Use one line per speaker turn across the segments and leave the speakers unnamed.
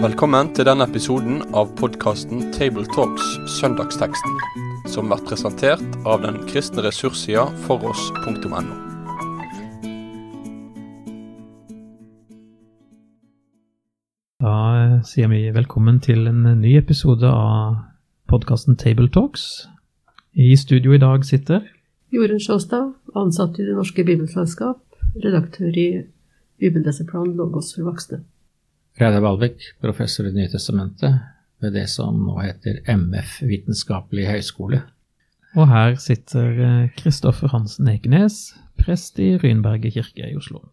Velkommen til denne episoden av podkasten Tabletalks Søndagsteksten, som blir presentert av den kristne ressurssida foross.no.
Da sier vi velkommen til en ny episode av podkasten Tabletalks. I studio i dag sitter
Jorunn Sjåstad, ansatt i Det norske bibelselskap, redaktør i Bibeldesiplan Logos for voksne.
Reidar Valvik, professor i Nytestamentet ved det som nå heter MF Vitenskapelig høgskole.
Og her sitter Kristoffer Hansen Ekenes, prest i Rynberget kirke i Oslo.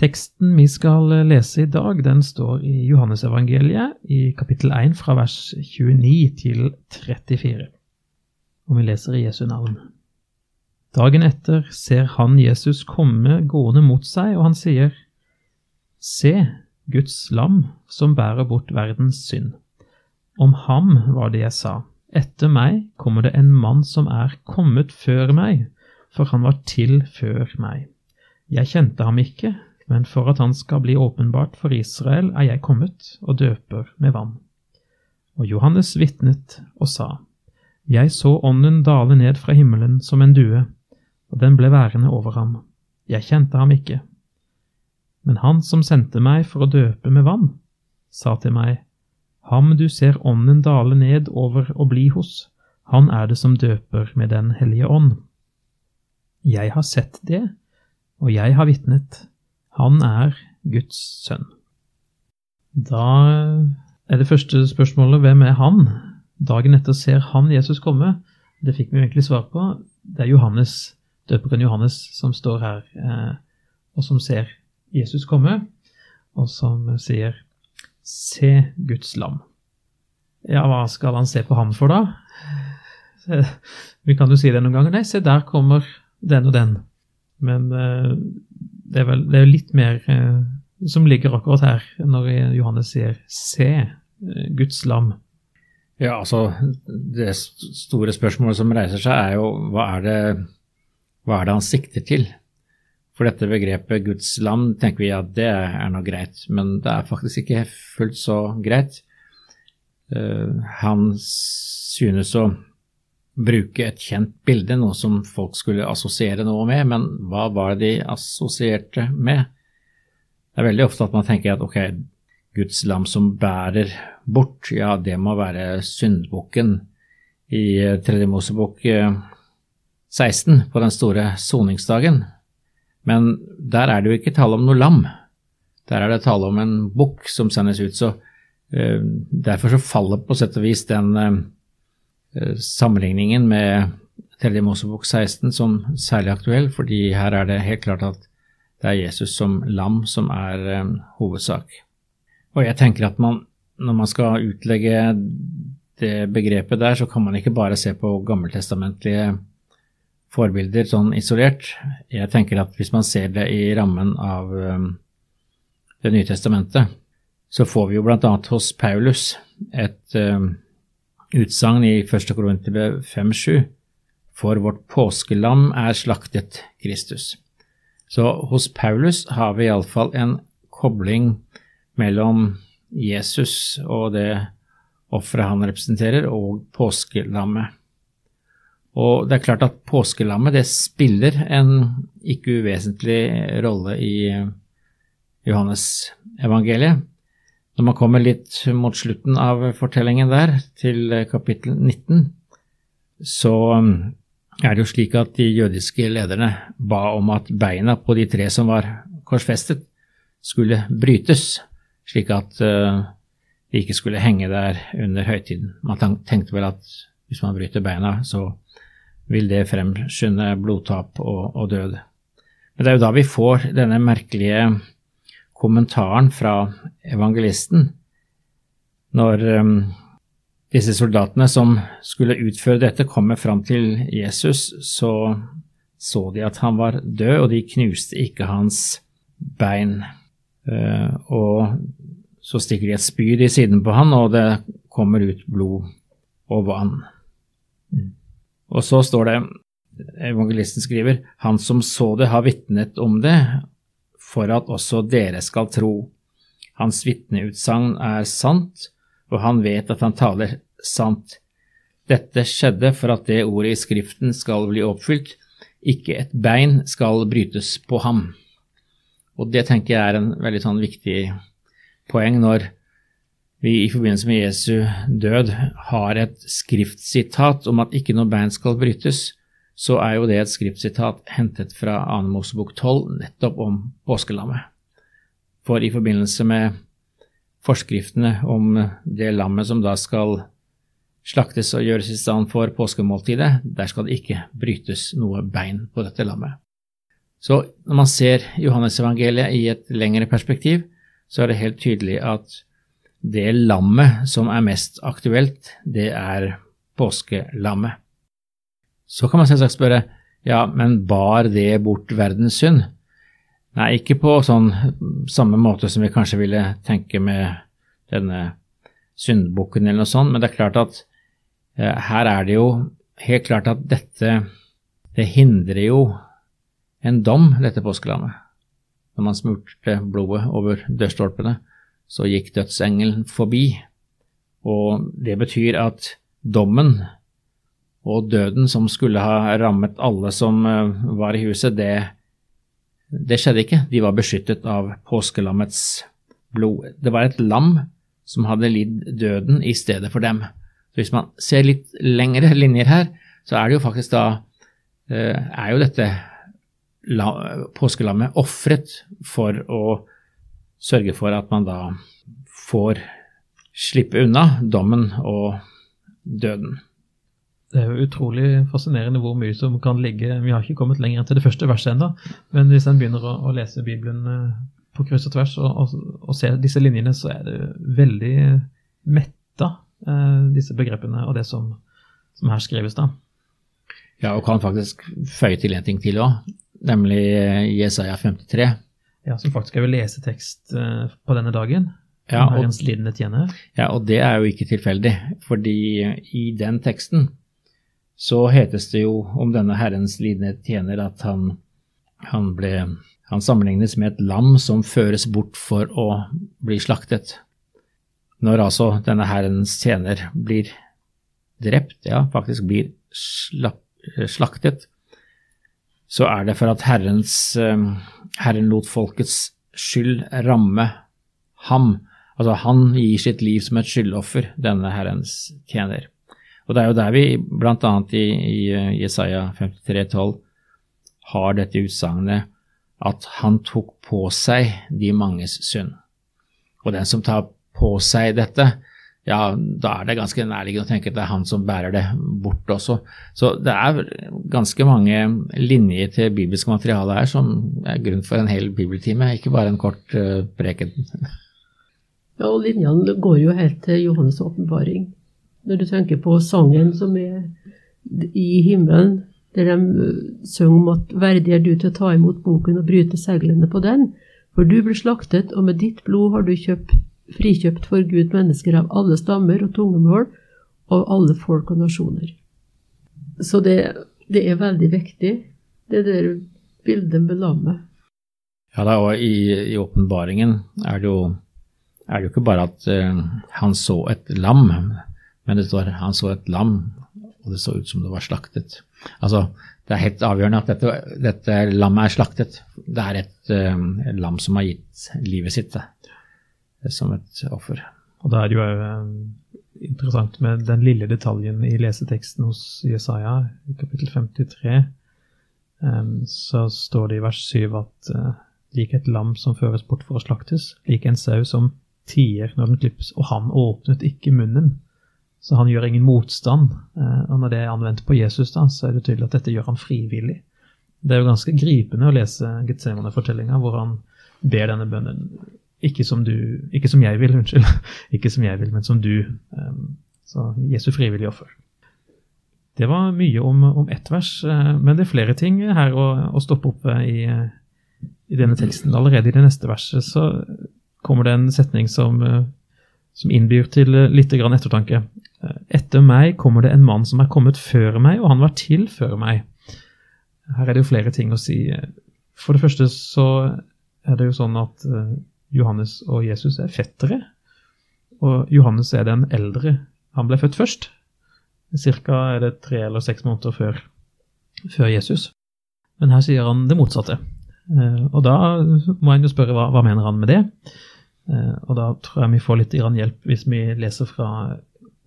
Teksten vi skal lese i dag, den står i Johannesevangeliet i kapittel 1 fra vers 29 til 34. Og vi leser i Jesu navn. Dagen etter ser han Jesus komme gående mot seg, og han sier, Se, Guds lam som bærer bort verdens synd. Om ham var det jeg sa, etter meg kommer det en mann som er kommet før meg, for han var til før meg. Jeg kjente ham ikke, men for at han skal bli åpenbart for Israel, er jeg kommet og døper med vann. Og Johannes vitnet og sa, Jeg så ånden dale ned fra himmelen som en due, og den ble værende over ham. Jeg kjente ham ikke. Men han som sendte meg for å døpe med vann, sa til meg, Ham du ser ånden dale ned over og bli hos, han er det som døper med Den hellige ånd. Jeg har sett det, og jeg har vitnet. Han er Guds sønn. Da er det første spørsmålet hvem er han? Dagen etter ser han Jesus komme. Det fikk vi egentlig svar på. Det er Johannes, døperen Johannes som står her, eh, og som ser Jesus komme, og som sier Se Guds lam. Ja, hva skal han se på ham for, da? Vi kan jo si det noen ganger. Nei, se, der kommer den og den. Men eh, det er vel det er litt mer eh, som ligger akkurat her, når Johannes sier 'se Guds lam'.
Ja, altså Det store spørsmålet som reiser seg, er jo hva er det, hva er det han sikter til? For dette begrepet Guds lam tenker vi at det er noe greit, men det er faktisk ikke fullt så greit. Han synes å bruke et kjent bilde, noe som folk skulle assosiere noe med, men hva var det de assosierte med? Det er veldig ofte at man tenker at ok, Guds lam som bærer bort, ja, det må være syndbukken i Tredje Mosebok 16, på den store soningsdagen. Men der er det jo ikke tale om noe lam. Der er det tale om en bukk som sendes ut. Så uh, derfor så faller på sett og vis den uh, sammenligningen med Tredje Mosebok 16 som særlig aktuell, fordi her er det helt klart at det er Jesus som lam som er hovedsak. Og jeg tenker at man, når man skal utlegge det begrepet der, så kan man ikke bare se på gammeltestamentlige forbilder sånn isolert. Jeg tenker at hvis man ser det i rammen av um, Det nye testamentet, så får vi jo bl.a. hos Paulus et um, utsagn i 1. Korinterbrev 5.7 For vårt påskelam er slaktet Kristus. Så hos Paulus har vi iallfall en kobling mellom Jesus og det offeret han representerer, og påskelammet. Og det er klart at påskelammet det spiller en ikke uvesentlig rolle i Johannes evangeliet. Når man kommer litt mot slutten av fortellingen der, til kapittel 19, så er det jo slik at de jødiske lederne ba om at beina på de tre som var korsfestet, skulle brytes, slik at de ikke skulle henge der under høytiden. Man tenkte vel at hvis man bryter beina, så vil det fremskynde blodtap og, og, død. Men det er jo da vi får denne merkelige kommentaren fra evangelisten når um, disse soldatene som skulle utføre dette, kommer fram til Jesus, så så de at han var død, og de knuste ikke hans bein. Uh, og så stikker de et spyd i siden på han, og det kommer ut blod og vann. Mm. Og så står det evangelisten skriver, han som så det, har vitnet om det, for at også dere skal tro. Hans vitneutsagn er sant, og han vet at han taler sant. Dette skjedde for at det ordet i Skriften skal bli oppfylt, ikke et bein skal brytes på ham. Og det tenker jeg er en veldig sånn viktig poeng når vi i forbindelse med Jesu død har et skriftsitat om at ikke noe bein skal brytes, så er jo det et skriftsitat hentet fra 2. Mosebok 12, nettopp om påskelammet. For i forbindelse med forskriftene om det lammet som da skal slaktes og gjøres i stand for påskemåltidet, der skal det ikke brytes noe bein på dette lammet. Så når man ser Johannesevangeliet i et lengre perspektiv, så er det helt tydelig at det lammet som er mest aktuelt, det er påskelammet. Så kan man selvsagt spørre ja, men bar det bort verdens synd? Nei, ikke på sånn samme måte som vi kanskje ville tenke med denne syndbukken eller noe sånt, men det er klart at eh, her er det jo helt klart at dette det hindrer jo en dom, dette påskelammet. Når man smurte blodet over dørstolpene, så gikk dødsengelen forbi, og det betyr at dommen og døden som skulle ha rammet alle som eh, var i huset, det, det skjedde ikke. De var beskyttet av påskelammets blod. Det var et lam som hadde lidd døden i stedet for dem. Så Hvis man ser litt lengre linjer her, så er det jo faktisk da eh, er jo dette påskelammet ofret for å sørge for at man da får slippe unna dommen og døden.
Det er jo utrolig fascinerende hvor mye som kan ligge Vi har ikke kommet lenger enn til det første verset ennå, men hvis en begynner å, å, lese Bibelen eh, på kryss og tvers og, og, og ser disse linjene, så er det veldig metta, eh, disse begrepene og det som, som, her skrives, da.
Ja, og kan faktisk føye til en ting til òg, nemlig Jesaja 53.
Ja, som faktisk er jo lesetekst eh, på denne dagen.
Ja og, ja, og det er jo ikke tilfeldig, fordi i den teksten så hetes det jo om denne Herrens lidende tjener at han, han, ble, han sammenlignes med et lam som føres bort for å bli slaktet. Når altså denne Herrens tjener blir drept, ja, faktisk blir slaktet, så er det for at Herrens, eh, Herren lot folkets skyld ramme ham. Altså han gir sitt liv som et skyldoffer, denne Herrens tjener. Og det er jo der vi bl.a. i, i eh, Jesaja 53,12 har dette utsagnet at han tok på seg de manges synd. Og den som tar på seg dette, ja, da er det ganske nærliggende å tenke at det er han som bærer det bort også. Så det er ganske mange linjer til bibelsk materiale her som er grunn for en hel bibeltime, ikke bare en kort uh, preken.
Ja, og linjene går jo helt til Johannes' åpenbaring. Når du tenker på sangen som er i himmelen, der de øh, synger om at 'verdig er du til å ta imot boken og bryte seglene på den', for du ble slaktet, og med ditt blod har du kjøpt, frikjøpt for Gud mennesker av alle stammer og tungemål og alle folk og nasjoner. Så det, det er veldig viktig, det der bildet med lammet.
Ja, da, og i åpenbaringen er, er, det jo ikke bare at uh, han så et lam, men det står han så et lam, og det så ut som det var slaktet. Altså, Det er helt avgjørende at dette, dette lammet er slaktet. Det er et, uh, lam som har gitt livet sitt som et offer.
Og da er det jo um, interessant med den lille detaljen i leseteksten hos Jesaja, i kapittel 53. Um, så står det i vers 7 at lik et lam som føres bort for å slaktes, lik en sau som tier når den klippes, og han åpnet ikke munnen. Så han gjør ingen motstand. Eh, og når det er anvendt på Jesus, da, så er det tydelig at dette gjør han frivillig. Det er jo ganske gripende å lese Getsemane-fortellinga, hvor han ber denne bønnen ikke som, du, ikke som jeg vil, unnskyld. Ikke som jeg vil, men som du. Eh, så Jesu frivillige offer. Det var mye om, om ett vers, eh, men det er flere ting her å, å stoppe opp i, i, denne teksten. Allerede i det neste verset så kommer det en setning som, som innbyr til litt ettertanke. Etter meg kommer det en mann som er kommet før meg, og han var til før meg. her er det jo flere ting å si. For det første så er det jo sånn at eh, Johannes og Jesus er fettere. Og Johannes er den eldre. Han ble født først. Cirka er det tre eller seks måneder før, før Jesus. Men her sier han det motsatte. Eh, og da må en jo spørre hva, hva mener han med det? Eh, og da tror jeg vi får litt hjelp hvis vi leser fra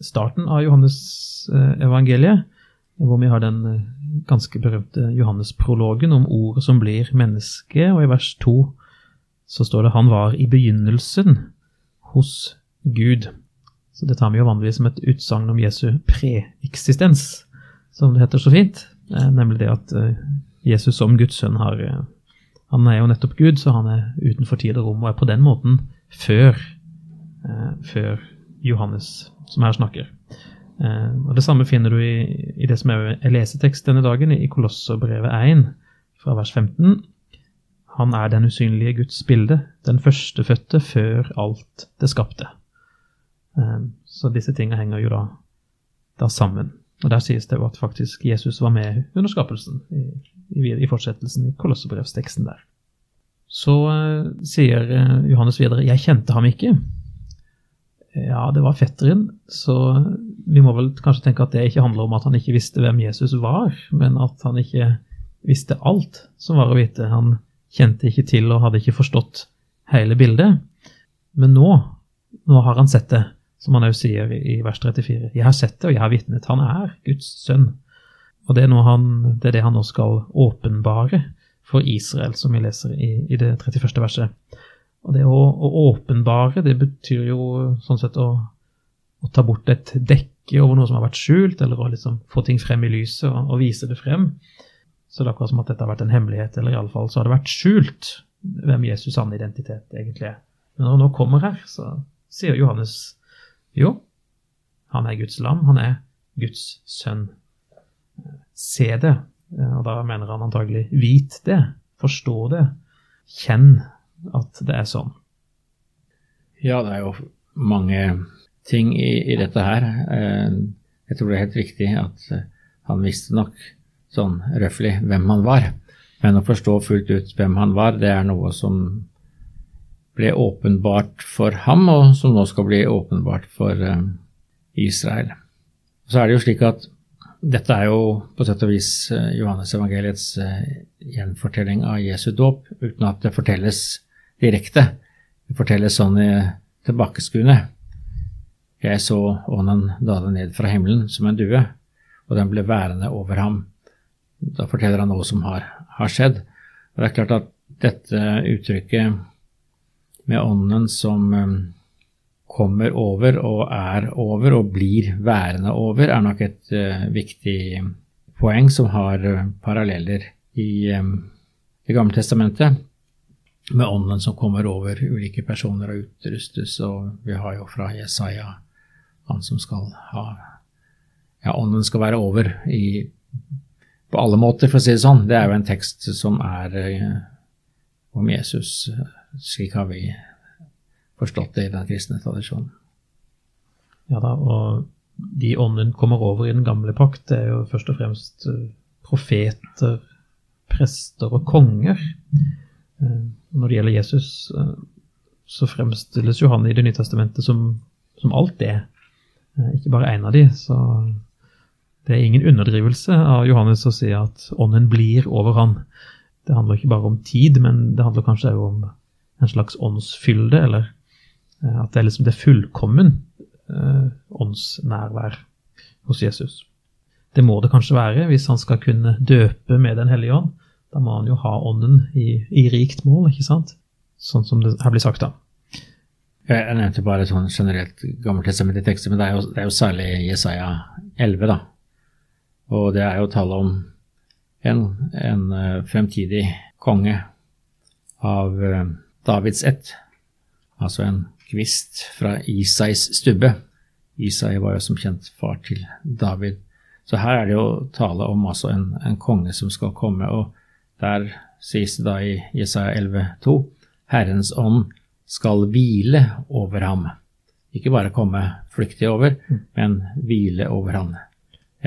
starten av Johannes-evangeliet, hvor vi har den ganske berømte Johannes-prologen om ordet som blir menneske, og i vers to så står det 'han var i begynnelsen hos Gud'. Så det tar vi jo vanligvis som et utsagn om Jesu preeksistens, som det heter så fint. Eh, nemlig det at eh, Jesus som Guds sønn har eh, Han er jo nettopp Gud, så han er utenfor tid og rom, og er på den måten før, før Johannes, som her snakker. Og Det samme finner du i, i det som er lesetekst denne dagen, i Kolosserbrevet 1, fra vers 15. Han er den usynlige Guds bilde, den førstefødte før alt det skapte. Ehm, så disse tingene henger jo da, da, sammen. Og Der sies det jo at faktisk Jesus var med under skapelsen, i, i, i fortsettelsen i kolossebrevsteksten der. Så uh, sier uh, Johannes videre 'Jeg kjente ham ikke'. Ja, det var fetteren, så vi må vel kanskje tenke at det ikke handler om at han ikke visste hvem Jesus var, men at han ikke visste alt som var å vite. Han kjente ikke til og hadde ikke forstått hele bildet. Men nå, nå har han sett det, som han òg sier i vers 34. Jeg har sett det, og jeg har vitnet. Han er Guds sønn. Og det er, han, det, er det han nå skal åpenbare for Israel, som vi leser i, i det 31. verset. Og det å, å, åpenbare, det betyr jo sånn sett å, å, ta bort et dekke over noe som har vært skjult, eller å liksom få ting frem i lyset og, og vise det frem. Så det er akkurat som at dette har vært en hemmelighet, eller iallfall så har det vært skjult hvem Jesus' sanne identitet egentlig er. Men når han nå kommer her, så sier Johannes jo, han er Guds lam, han er Guds sønn. Se det, og da mener han antagelig vit det, forstå det, kjenn at det er sånn.
Ja, det er jo mange ting i, i dette her. Eh, jeg tror det er helt riktig at han visste nok sånn røftlig hvem han var. Men å forstå fullt ut hvem han var, det er noe som ble åpenbart for ham, og som nå skal bli åpenbart for uh, Israel. Så er det jo slik at dette er jo på sett og vis uh, Johannes evangeliets uh, gjenfortelling av Jesu dåp, uten at det fortelles direkte. Det fortelles sånn i tilbakeskuende. Jeg så ånden dale ned fra himmelen som en due, og den ble værende over ham. Da forteller han noe som har, har skjedd. Og det er klart at dette uttrykket med ånden som um, kommer over og er over og blir værende over, er nok et uh, viktig poeng som har uh, paralleller i um, Det gamle testamentet, med ånden som kommer over ulike personer og utrustes, og vi har jo fra Jesaja han som skal ha Ja, ånden skal være over i på alle måter, for å si det sånn. Det er jo en tekst som er uh, om Jesus. Slik har vi forstått det i den kristne tradisjonen.
Ja da, og de ånden kommer over i den gamle pakt, det er jo først og fremst eh, profeter, prester og konger. Når det gjelder Jesus, så fremstilles jo han i Det nye testamentet som, som alt det. Ikke bare én av de, så det er ingen underdrivelse av Johannes å si at ånden blir over han. Det handler ikke bare om tid, men det handler kanskje også om en slags åndsfylde, eller eh, at det er liksom det fullkommen eh, åndsnærvær hos Jesus. Det må det kanskje være hvis han skal kunne døpe med Den hellige ånd. Da må han jo ha ånden i, i rikt mål, ikke sant? Sånn som det her blir sagt, da.
Jeg nevnte bare sånn generelt gammeltestamentlige tekster, men det er, jo, det er jo særlig Jesaja 11, da, og det er jo tale om en, en eh, fremtidig konge av uh, Davids ett, altså en kvist fra Isais stubbe. Isai var jo som kjent far til David. Så her er det jo tale om altså en, en konge som skal komme, og der sies det da i Jesaja 11,2 Herrens ånd skal hvile over ham. Ikke bare komme flyktig over, mm. men hvile over ham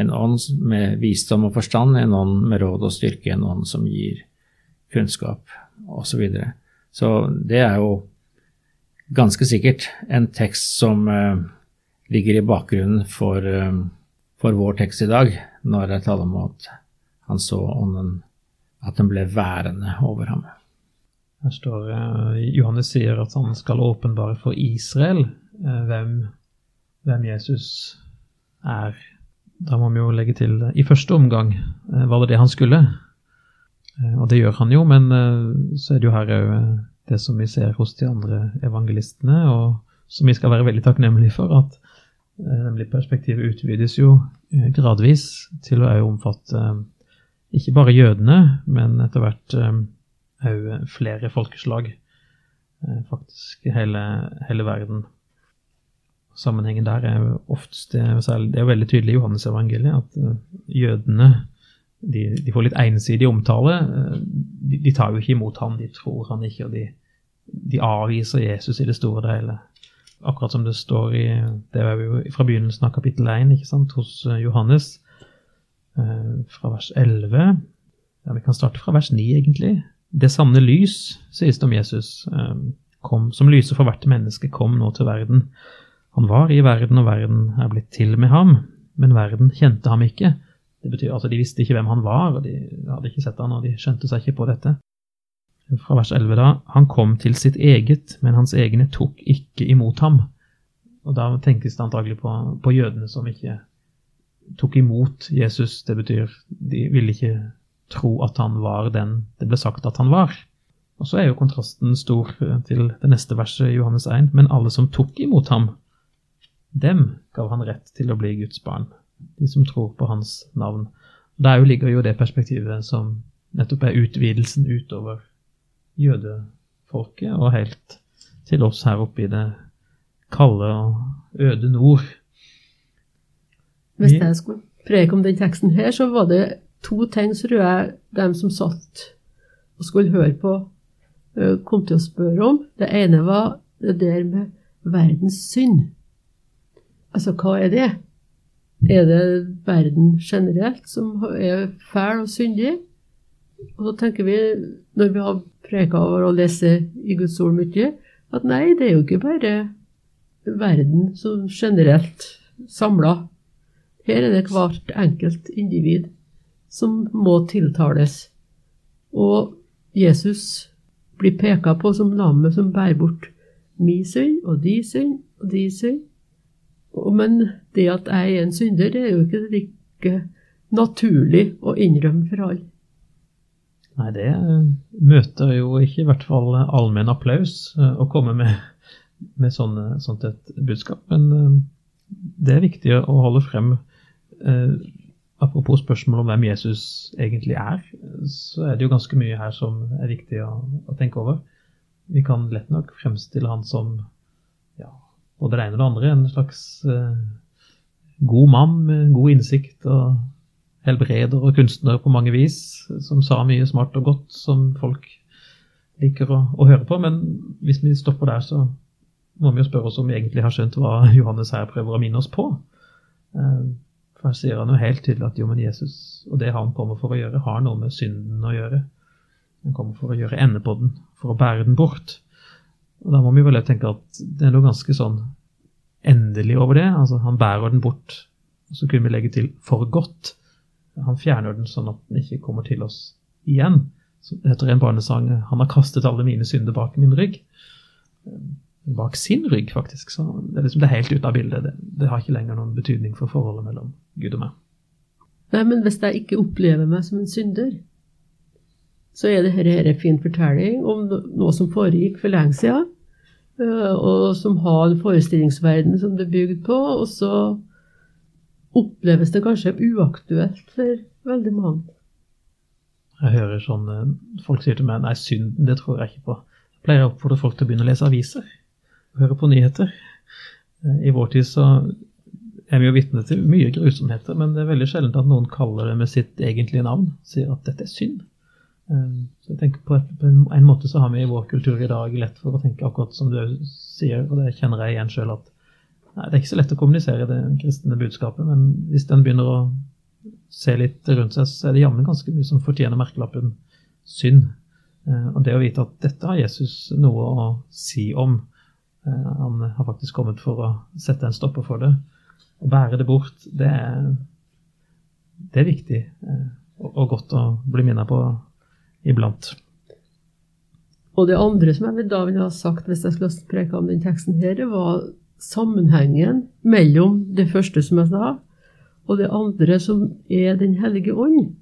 en ånd med visdom og forstand, en ånd med råd og styrke, en ånd som gir kunnskap osv. Så, videre. så det er jo ganske sikkert en tekst som uh, ligger i bakgrunnen for, uh, for, vår tekst i dag, når jeg taler om at han så ånden, at den ble værende over ham.
Her står uh, Johannes sier at han skal åpenbare for Israel hvem, hvem Jesus er. Da må vi jo legge til i første omgang var det det han skulle. Og det gjør han jo, men så er det jo her òg det som vi ser hos de andre evangelistene, og som vi skal være veldig takknemlige for, at eh, nemlig perspektivet utvides jo eh, gradvis til å omfatte eh, ikke bare jødene, men etter hvert òg flere folkeslag. Faktisk hele, hele verden. Sammenhengen der er jo oftest det, er jo veldig tydelig i Johannes evangeliet at jødene de, de, får litt ensidig omtale. De, de, tar jo ikke imot ham, de tror han ikke, og de, de avviser Jesus i det store og hele. Akkurat som det står i det er jo fra begynnelsen av kapittel 1 ikke sant, hos eh, Johannes, eh, fra vers 11. Ja, Vi kan starte fra vers 9, egentlig. Det sanne lys, sies det om Jesus, eh, kom som lyser for hvert menneske, kom nå til verden. Han var i verden, og verden er blitt til med ham, men verden kjente ham ikke. Det betyr altså De visste ikke hvem han var, og de hadde ikke sett han, og de skjønte seg ikke på dette fra vers 11 da, han kom til sitt eget, men hans egne tok ikke imot ham. Og da tenkes det antagelig på, på jødene som ikke tok imot Jesus. Det betyr de ville ikke tro at han var den det ble sagt at han var. Og så er jo kontrasten stor til det neste verset i Johannes 1. Men alle som tok imot ham, dem gav han rett til å bli Guds barn. De som tror på hans navn. Der ligger jo det perspektivet som nettopp er utvidelsen utover jødefolket og helt til oss her oppe i det kalde og øde nord.
Hvis jeg skulle preke om den teksten her, så var det to ting som jeg dem som satt og skulle høre på, kom til å spørre om. Det ene var det der med verdens synd. Altså, hva er det? Er det verden generelt som er fæl og syndig? Og så tenker vi, når vi har preka over å lese i Guds ord mye, at nei, det er jo ikke bare verden som generelt samla. Her er det hvert enkelt individ som må tiltales. Og Jesus blir peka på som lammet som bærer bort min synd og de synd og de synd. Men det at jeg er en synder, det er jo ikke like naturlig å innrømme for alle.
Nei, det eh, møter jo ikke i hvert fall allmenn applaus eh, å komme med, med sånne, sånt et budskap. Men eh, det er viktig å holde frem Apropos spørsmålet om hvem Jesus egentlig er, så er det jo ganske mye her som er viktig å, å tenke over. Vi kan lett nok fremstille han som ja, både det ene og det andre, en slags eh, god mann med god innsikt og helbreder og kunstner på mange vis, som sa mye smart og godt som folk liker å, å, høre på. Men hvis vi stopper der, så må vi jo spørre oss om vi egentlig har skjønt hva Johannes her prøver å minne oss på. Eh, for her sier han jo helt tydelig at jo, men Jesus og det han kommer for å gjøre, har noe med synden å gjøre. Han kommer for å gjøre ende på den, for å bære den bort. Og Da må vi vel tenke at det er noe ganske sånn endelig over det. altså Han bærer den bort. Og så kunne vi legge til 'for godt'. Han fjerner den sånn at den ikke kommer til oss igjen. Så heter en barnesang 'Han har kastet alle mine synder bak min rygg'. Bak sin rygg, faktisk. Så det er liksom det helt ute av bildet. Det, det, har ikke lenger noen betydning for forholdet mellom Gud og meg.
Nei, men hvis jeg ikke opplever meg som en synder, så er det dette en fin fortelling om noe som foregikk for lenge siden, eh, og som har en forestillingsverden som det er bygd på, og så oppleves det kanskje uaktuelt for veldig mange.
Jeg hører sånn eh, Folk sier til meg nei, synden, det tror jeg ikke på. Jeg pleier å oppfordre folk til å begynne å lese aviser høre på nyheter. Eh, I vår tid så er vi jo vitne til mye grusomheter, men det er veldig sjelden at noen kaller det med sitt egentlige navn. Sier at dette er synd. Eh, så jeg tenker på, et, på en måte så har vi i vår kultur i dag lett for å tenke akkurat som du sier, og det kjenner jeg igjen sjøl, at Nei, Det er ikke så lett å kommunisere det kristne budskapet, men hvis den begynner å se litt rundt seg, så er det jammen ganske mye som fortjener merkelappen synd. Eh, og det å vite at dette har Jesus noe å si om. Eh, han har faktisk kommet for å sette en stopper for det. Å bære det bort, det er, det er viktig og godt å bli minnet på iblant.
Og det andre som jeg da ville ha sagt hvis jeg skulle preke om den teksten her, var sammenhengen mellom det første som jeg sa, og det andre som er Den hellige ånd.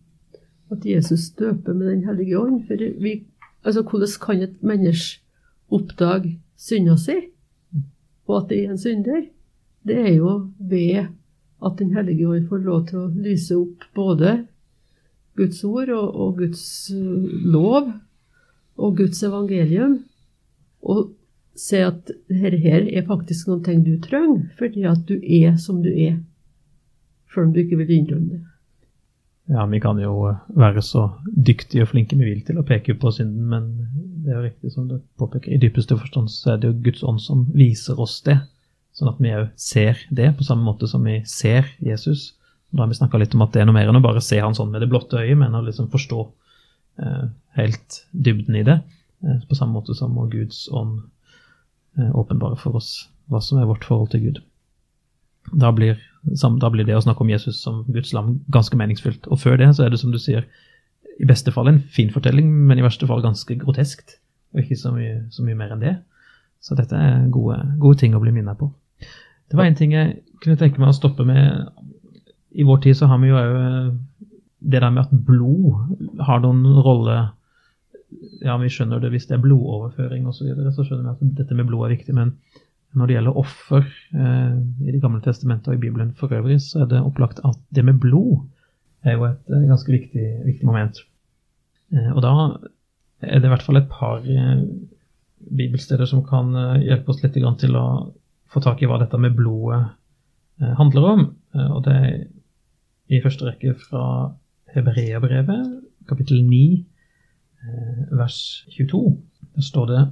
At Jesus døper med Den hellige ånd. For vi, altså, hvordan kan et menneske oppdage synda si, og at det er en synder? Det er jo ved at Den hellige ånd får lov til å lyse opp både Guds ord og, og Guds uh, lov og Guds evangelium, og se at dette her er faktisk noen ting du trenger, fordi at du er som du er, selv om du ikke vil innrømme det.
Ja, vi kan jo være så dyktige og flinke vi vil til å peke på synden, men det er jo riktig som du påpeker, i dypeste forstand så er det jo Guds ånd som viser oss det, sånn at vi òg ser det på samme måte som vi ser Jesus. Da har vi snakka litt om at det er noe mer enn å bare se han sånn med det blotte øyet, men å liksom forstå eh, helt dybden i det, eh, på samme måte som Guds ånd Eh, åpenbare for oss hva som er vårt forhold til Gud. Da blir, da blir, det å snakke om Jesus som Guds lam ganske meningsfylt. Og før det så er det som du sier, i beste fall en fin fortelling, men i verste fall ganske groteskt. Og ikke så mye, så mye mer enn det. Så dette er gode, gode ting å bli minnet på. Det var en ting jeg kunne tenke meg å stoppe med. I vår tid så har vi jo òg eh, det der med at blod har noen rolle ja, vi skjønner det hvis det er blodoverføring osv., så, videre, så skjønner vi at dette med blod er viktig. Men når det gjelder offer eh, i Det gamle testamentet og i Bibelen for øvrig, så er det opplagt at det med blod er jo et eh, ganske viktig, viktig moment. Eh, og da er det i hvert fall et par eh, bibelsteder som kan eh, hjelpe oss litt til å få tak i hva dette med blodet handler om. og det er i første rekke fra Hebreabrevet, kapittel 9 Eh, vers 22. Der står det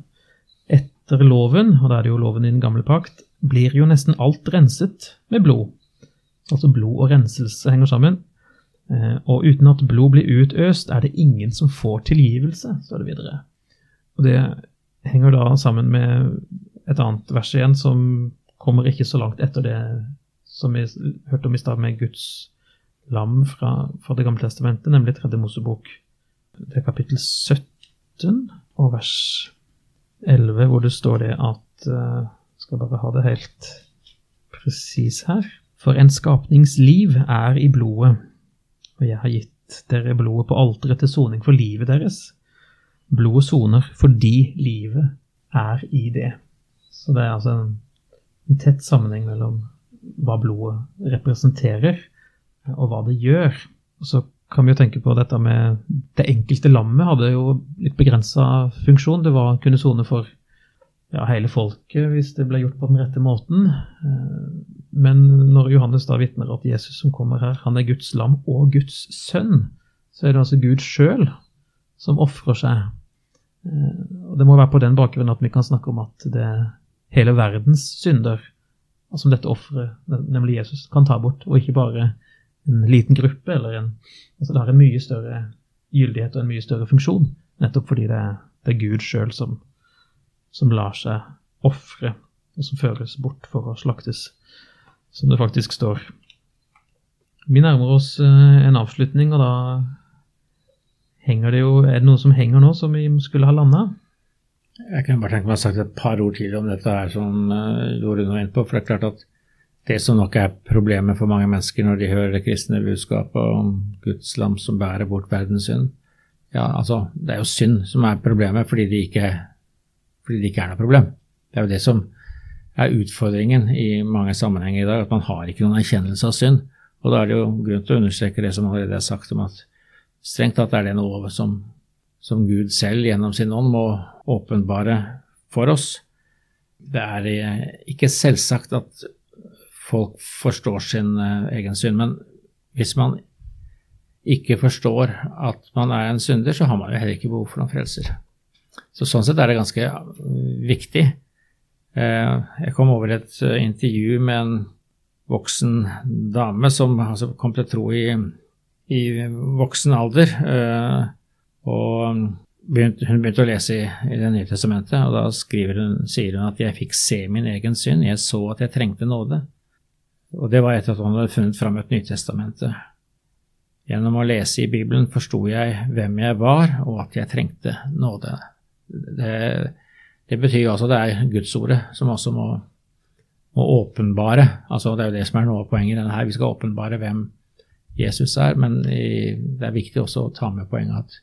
etter loven, og da er det jo loven i den gamle pakt, blir jo nesten alt renset med blod. Altså blod og renselse henger sammen. Eh, og uten at blod blir utøst, er det ingen som får tilgivelse, står det videre. Og det henger da sammen med et annet vers igjen som kommer ikke så langt etter det som vi hørte om i stad med Guds lam fra, fra Det gamle testamentet, nemlig Tredje Mosebok det er kapittel 17 og vers 11, hvor det står det at uh, Skal bare ha det helt presis her. For en skapnings liv er i blodet, og jeg har gitt dere blodet på alteret til soning for livet deres. Blodet soner fordi livet er i det. Så det er altså en, en tett sammenheng mellom hva blodet representerer, og hva det gjør. Og så kan vi jo tenke på dette med Det enkelte lammet hadde jo litt begrensa funksjon. Det var kunne sone for ja, hele folket hvis det ble gjort på den rette måten. Eh, men når Johannes da vitner at Jesus som kommer her, han er Guds lam og Guds sønn, så er det altså Gud sjøl som ofrer seg. Eh, og Det må være på den bakgrunn at vi kan snakke om at det er hele verdens synder som dette offeret, nemlig Jesus, kan ta bort, og ikke bare en liten gruppe, eller en Altså det har en mye større gyldighet og en mye større funksjon, nettopp fordi det det er Gud sjøl som, som, lar seg ofre, og som føres bort for å slaktes, som det faktisk står. Vi nærmer oss eh, en avslutning, og da henger det jo Er det noe som henger nå, som vi skulle ha landa?
Jeg kan bare tenke meg å ha sagt et par ord til om dette her som uh, Jorunn var inne på. For det er klart at det som nok er problemet for mange mennesker når de hører det kristne budskapet om Guds lam som bærer bort verdens synd. Ja, altså, det er jo synd som er problemet, fordi det ikke, fordi det ikke er noe problem. Det er jo det som er utfordringen i mange sammenhenger i dag, at man har ikke noen erkjennelse av synd. Og da er det jo grunn til å understreke det som allerede er sagt om at strengt tatt er det noe som, som Gud selv gjennom sin ånd må åpenbare for oss. Det er eh, ikke selvsagt at folk forstår sin uh, egen synd. Men hvis man ikke forstår at man er en synder, så har man jo heller ikke behov for noen frelser. Så sånn sett er det ganske viktig. Uh, jeg kom over et uh, intervju med en voksen dame som altså, kom til tro i i voksen alder. Eh, og begynte, hun begynte å lese i, i Det nye testamentet, og da hun, sier hun at jeg fikk se min egen synd, jeg så at jeg trengte nåde. Og det var etter at han hadde funnet fram et Nytestamentet. Gjennom å lese i Bibelen forsto jeg hvem jeg var, og at jeg trengte nåde. Det, det betyr altså det er Gudsordet som også må, må åpenbare altså Det er jo det som er noe av poenget i denne her. Vi skal åpenbare hvem Jesus er, men i, det er viktig også å ta med poenget at,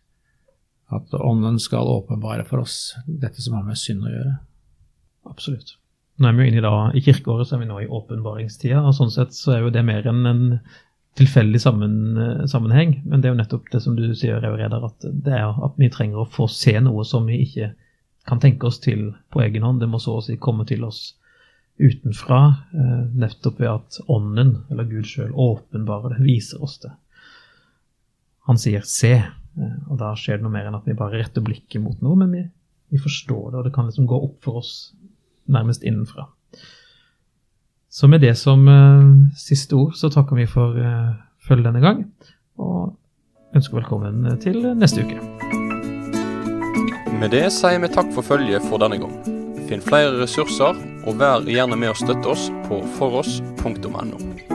at Ånden skal åpenbare for oss dette som har med synd å gjøre.
Absolutt. Nå er vi jo inne i, da, I kirkeåret så er vi nå i åpenbaringstida, og sånn sett så er jo det mer enn en tilfeldig sammen, eh, sammenheng. Men det er jo nettopp det som du sier, Revereder, at det er at vi trenger å få se noe som vi ikke kan tenke oss til på egen hånd. Det må så å si komme til oss utenfra, eh, nettopp ved at Ånden, eller Gud sjøl, åpenbarer det, viser oss det. Han sier 'se', eh, og da skjer det noe mer enn at vi bare retter blikket mot noe, men vi, vi forstår det, og det kan liksom gå opp for oss nærmest innenfra. Så med det som uh, siste ord, så takker vi for uh, følget denne gang, og ønsker velkommen til neste uke.
Med det sier vi takk for følget for denne gang. Finn flere ressurser, og vær gjerne med å støtte oss på foross.no.